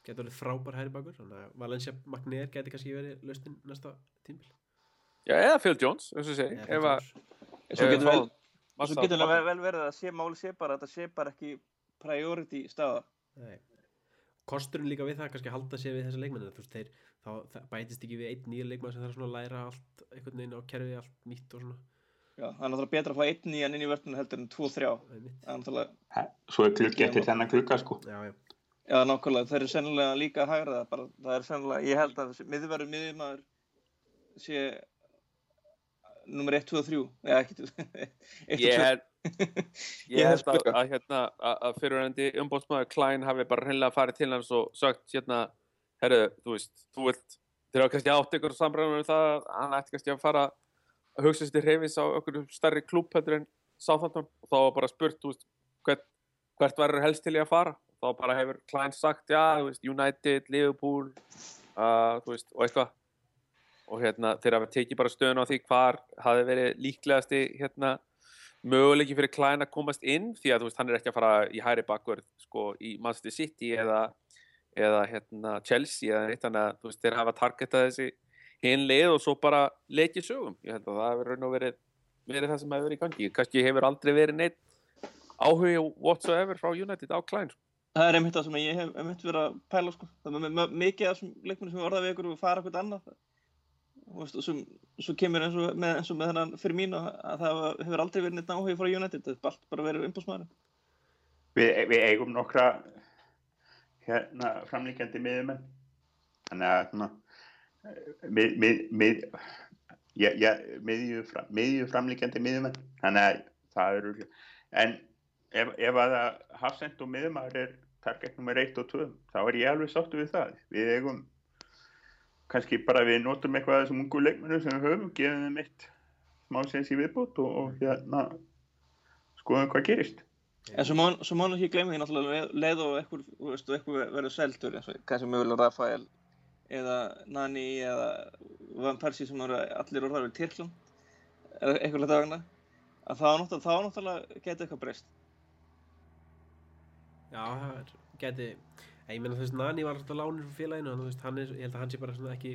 getur alveg frábær hægri bakur þannig að Valencia Magnér geti kannski verið lausnin næsta tímbil
Já, eða Phil Jones, eins og að...
Svo
ef
getur vel, svo getur
á
vel, vel verið að sé máli sé bara að þetta sé bara ekki priority staða.
Nei. Kosturinn líka við það kannski að halda sér við þessa leikmenn þú veist, þeir, þá það bætist ekki við einn nýja leikmann sem þarf svona að læra allt einhvern veginn á kerfi, allt nýtt og svona
Já, það er náttúrulega betra að fá einn nýjan inn í vörnum heldur en tvo þrjá.
það er.
Það náttúrulega,
Svo er klukki eftir þennan klukka sko.
Já, já,
já nákvæmlega, þeir eru sennilega líka að hægra það bara. Það er sennilega, ég held að miðverður miðjumæður sé nummer 1, 2 og 3. Já, ekki 1 og 2.
Ég held, að, að, hérna, að, fyrirvændi umbóðsmaður Klein hafi bara hreinlega farið til hans og sagt hérna, herru, þú veist, þú vilt, þeir hafa kannski átt ykkur samræðum um það að hann ætti kannski að fara að hugsa sér til hreyfis á okkur stærri klúb heldur en Southampton og þá var bara spurt, þú veist, hvert, hvert verður helst til ég að fara þá bara hefur Klein sagt, já, þú veist, United, Liverpool, uh, þú veist, og eitthvað og hérna þeir hafa tekið bara stöðun á því hvar hafi verið líklegasti hérna möguleiki fyrir Klein að komast inn því að veist, hann er ekki að fara í hæri bakvörð sko í Manchester City eða, eða hérna Chelsea eða neitt þannig að veist, þeir hafa targetað þessi hinn leið og svo bara leikið sögum ég held að það hefur raun og verið, verið það sem hefur verið í gangi kannski hefur aldrei verið neitt áhugi whatsoever frá United á Klein sko.
Það er einmitt það sem ég hef einmitt verið að pæla sko. Það er mikið af þessum leikmennum sem orða við ykkur og fara eitthvað annað. Og svo, svo kemur eins og með, eins og með þennan fyrir mín að það hefur aldrei verið neitt áhugi frá United. Það er allt bara verið umbúsmaður.
Við, við eigum nokkra hérna framlíkjandi miðumenn. Þannig að hérna, mið, mið, mið, ja, ja, miðju, fram, miðju framlíkjandi miðumenn. Þannig að það eru, en ef, ef að hafsend og miðumar er target nummer 1 og 2, þá er ég alveg sáttu við það. Við eigum kannski bara við notum eitthvað af þessum ungu leikmennum sem við höfum, gefum þeim eitt smá sens í viðbútt og, og hérna skoðum hvað gerist.
En svo má, svo má ekki glemja því náttúrulega leið- og eitthvað, þú veist, og eitthvað verður seldur eins og kannski mögulega Rafael eða Nani eða Van Persie sem eru allir orðar við Tyrkland eða eitthvað leta vegna að þá náttúrulega, náttúrulega geti eitthvað breyst.
já, það geti Ég meina þú veist, Nani var alltaf lánir frá félaginu þannig að þú veist, hann er, ég held að hann sé bara svona ekki,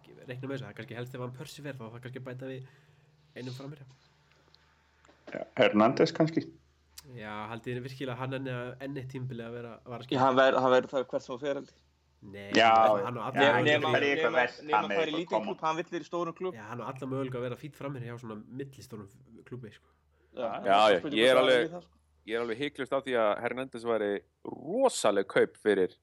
ekki reikna með þessu, það er kannski helst ef hann pörsi verð þá er það kannski að bæta við einum framherja
Ja, Hernandez kannski.
Já, haldið þið virkilega að hann enni, enni tímbili að vera að vara
Já, hann verður hann verður það hvert sem hann fer held ég.
Nei,
Já,
hann á
já,
alla
ég
möguleika-
meina- fara í
lítið klúb, hann vill er í stórum klúb.
Já, hann á alla mögulega að vera fýtt framherja hjá svona millistórum klúbi sko.
Já,
það
já,
er
ég er
það
alveg-
það.
Ég er alveg hygglust á því að Hernandez væri rosaleg kaup fyrir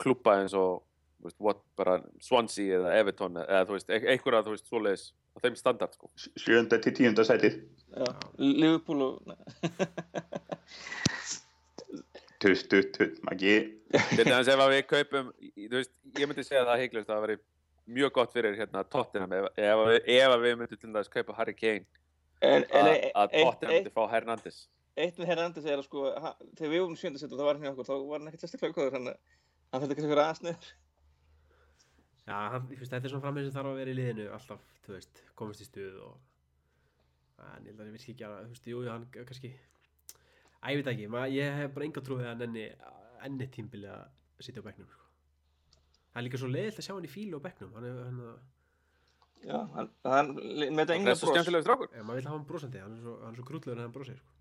klubba eins og veist, what, bara Swansea eða Everton eða þú veist, e- einhverja þú veist, svoleiðis á þeim standard sko.
Sjönda til tíunda sætið.
Já, Liverpool og...
Tutt, tutt, tutt, magi.
til dæmis ef að við kaupum veist, ég myndi segja það hygglust að það væri mjög gott fyrir hérna Tottenham ef, ef, að við, ef að við myndum til dæmis kaupa Harry Kane
En, en
að
eitt,
að Tottenham
eitt,
myndi fá Hernandez
eitt með Hernandez er að sko, ha- þegar við vorum sjöndasettur þá var hann hjá okkur, þá var hann ekkert sérstaklega góður, hann, hann fyrir kannski vera aðeins niður.
Já, hann, ég finnst, þetta er svona framherja sem þarf að vera í liðinu alltaf, þú veist, komast í stuð og en ég held að hann virki ekki að, þú veist, jú, hann kannski Æ, ég veit ekki, maður, ég hef bara enga trúið að hann enni, enni tímbili að sitja á bekknum sko. Það er líka svo leiðilt að sjá hann í fílu á bekknum hann er, hann,
Já, hann, hann með þetta
það
enga
er svo skemmtilegur strákur
ef maður vil hafa hann brosandi hann er svo, hann er svo grútlegur en hann brosir sko.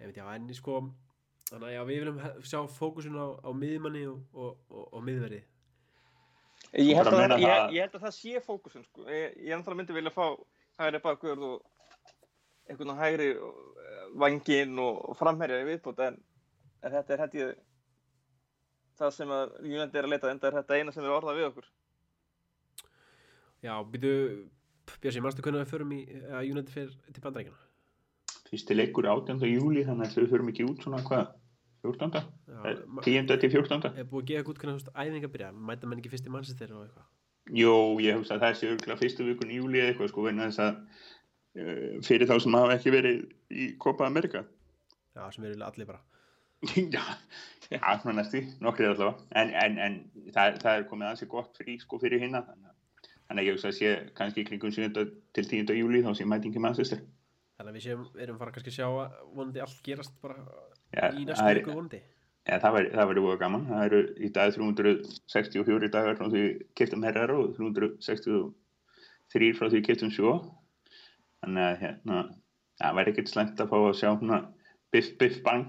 Ég veit já, en ég sko þannig að já, við viljum sjá fókusun á, á miðmanni og, og, og, og miðverði.
Ég held, að, ég,
það-
ég held að það sé fókusin sko. Ég, ég ennþá myndi vilja fá hægri bakvörð og einhvern hægri vangin og, og framherja í viðbútt en, en þetta er hætti ég það sem að United er að leita enda er þetta eina sem er orðað við okkur.
Já, býtu Björsi, mannstu hvernig við förum í að United fyrir til bandarækjana
Fyrsti leikur 18. júli, þannig að þau förum ekki út svona hvað, 14.
Já, ma-
10. til 14.
er búið að gefa út hvernig æfinga byrja mæta menn ekki fyrst í mannsistir og eitthvað
Jó, ég hugsa að það sé örgulega fyrstu vikun í júli eitthvað sko, vegna þess að uh, fyrir þá sem hafa ekki verið í Copa America.
já, sem eru allir bara
Já, svona næstu, nokkrið allavega. En, en, en það, það er komið ansi gott frí sko fyrir hinna. Þannig að- ég hugsa að sé kannski kringum 7. til 10. júli þá sé mætingi Manchester.
Þannig að við séum, erum fara kannski að sjá að vonandi allt gerast bara
Já,
í
það
næstu
er-
viku vonandi.
Já, það væri búið gaman. Það eru í dag 364 dagar frá því kiptum herrar og 363 frá því kiptum sjó. Þannig að hérna, það væri ekkert slæmt að fá að sjá hérna biff, biff, bang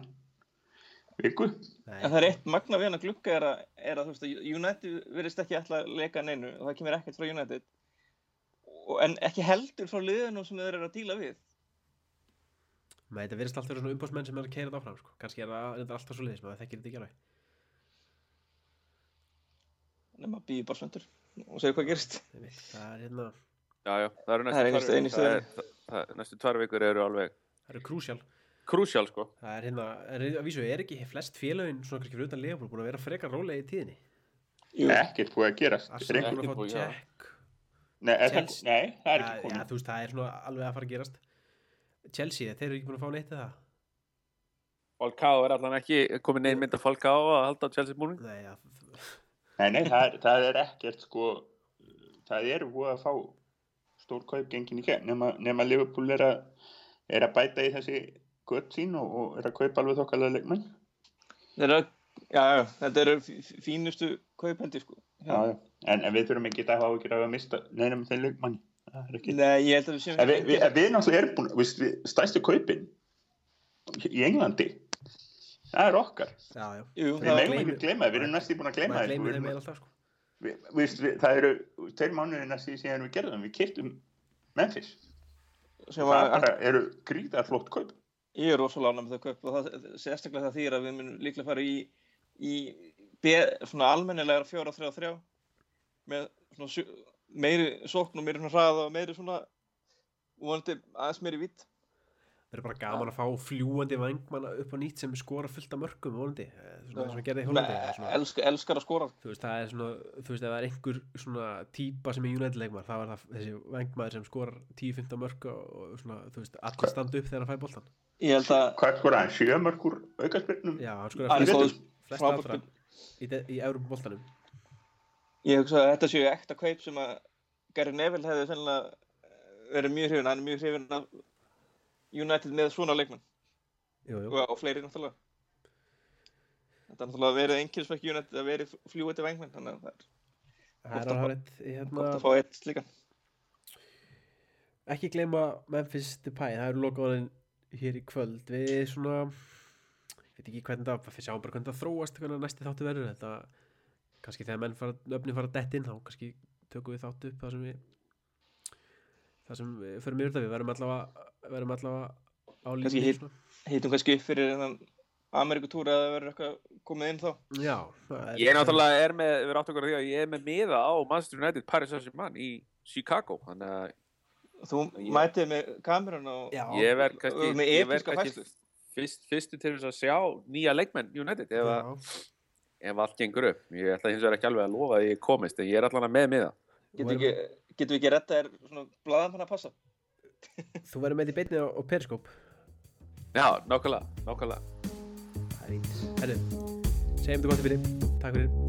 viku.
En það er eitt magna við hann að glukka er að, er að þú veist að United verðist ekki ætla að leika neinu og það kemur ekkert frá United og, en ekki heldur frá liðunum sem þeir eru að díla við.
Nei, þetta verðist alltaf vera svona umbóðsmenn sem er að keira þetta áfram, sko. Kannski er það reyndar alltaf svo liðis, maður þekkir þetta ekki alveg.
Nefn að býði bara svöndur og segja hvað gerist.
Það er hérna,
Já, já, það eru
Það er
næstu það- það- Næstu tvær vikur eru alveg
það eru krúsjál.
krúsjál, sko.
Það er hérna, er, að vísu, er ekki flest félögin svona kannski fyrir utan Leopold búin að vera frekar rólega í tíðinni?
Jú,
Ekkert búið að
check.
Nei, það,
Chelsea-
nei, það er ekki
Já,
komið.
þú veist, það er svona alveg að fara að gerast. Chelsea, þeir eru ekki búin að fá neitt eða?
Falcao er allan ekki komin neinn mynd að Falcao að halda á Chelsea búning.
Nei, já,
Nei, nei, það er, það er ekkert sko, það er búið að fá stór kaup gengin í gegn nema, nema Liverpool er að, er að bæta í þessi gött sín og, og er að kaupa alveg þokkalega leikmenn.
eru þetta eru fí- fí- fínustu kaupendi sko.
Já, já. En, en við þurfum ekki að hafa ekki að mista neinum þeim leikmanni. Það.
Nei, ég held að við séum
við, við, en við náttúrulega erum búin, við, við, stæstu kaupin í Englandi, það er okkar.
já, já.
Jú,
Við
það
meðum
gleymir-
ekki gleyma, við erum næstu búin að
eða alltaf, sko.
við, við, við, það eru tveir mánuðina síðan síðan við gerðum, við kiptum Memphis.
sem
Það eru gríðar flott kaup.
ég er rosalega ánægð með þau kaup og það sérstaklega það þýr að við munum líklega fara í, í be, svona almennilegra fjóra, þrjá, þrjá með svona meiri sókn og meiri svona hraða og meiri svona vonandi aðeins meiri vitt
Það er bara gaman að fá fljúandi vangmanna upp á nýtt sem skora fullt af mörgum, vonandi. Eh, Svona sem að gera í Hollandi. það er svona-
elsk, elskar að skora
Þú veist, það er svona, þú veist, ef það er einhver svona típa sem er United leikmar, þá er það þessi vangmaður sem skorar 10-15 mörg og, og svona, þú veist, allir standa upp þegar hann fæ boltan.
ég held að
Hvað skor hann? Sjömörkur aukarspyrnum?
Já, hann skorar
hann er
Í
flest,
góð
vetur?
flest
frábær
allra
spil-
í, í boltanum.
Ég hugsa að þetta séu ekta kaup sem að Gary Neville hefði sennilega verið mjög hrifin, hann er mjög hrifin af United með svona leikmenn
Jú, jú.
og, fleiri náttúrulega þetta er náttúrulega verið einnkjörnsverk United að verið fljúið vengmenn þannig að það er
Það
gott að.
Hérna,
að fá eitt slíkan
ekki gleyma Memphis Depay, það eru lokaðurinn hér í kvöld. Við svona, ég veit ekki hvernig það, við sjáum bara hvernig það þróast, hvernig næsti þáttu verður. Þetta, kannski þegar menn fara, nöfnin fara dett inn, þá kannski tökum við þáttu upp það sem við, það sem við förum yfir það. Við verðum allavega, verðum allavega á
Kannski
línu.
hitt-
svona.
hýtum kannski upp fyrir þennan Amerikutúr að það verður eitthvað komið inn þá
Já. það er-
Ég er náttúrulega er með, við áttum okkur á því að ég er með miða á Manchester United Paris Saint-Germain í Chicago. Þannig að
þú
Ég-
mætið með kamerun og
Já.
ég verð kannski, ég verð kannski fyrst, fyrstu til þess að sjá nýja leikmenn United að,
Já.
Ef allt gengur upp. Ég ætla hins vegar ekki alveg að lofa að ég komist en ég er allan með miða.
getum við ekki, getum við ekki retta þér svona blaðan að passa
Þú verður með í beinni á, á Periskóp.
Já, nákvæmlega, nákvæmlega.
Það er fínt. Herru, segjum þetta gott í byrji. Takk fyrir.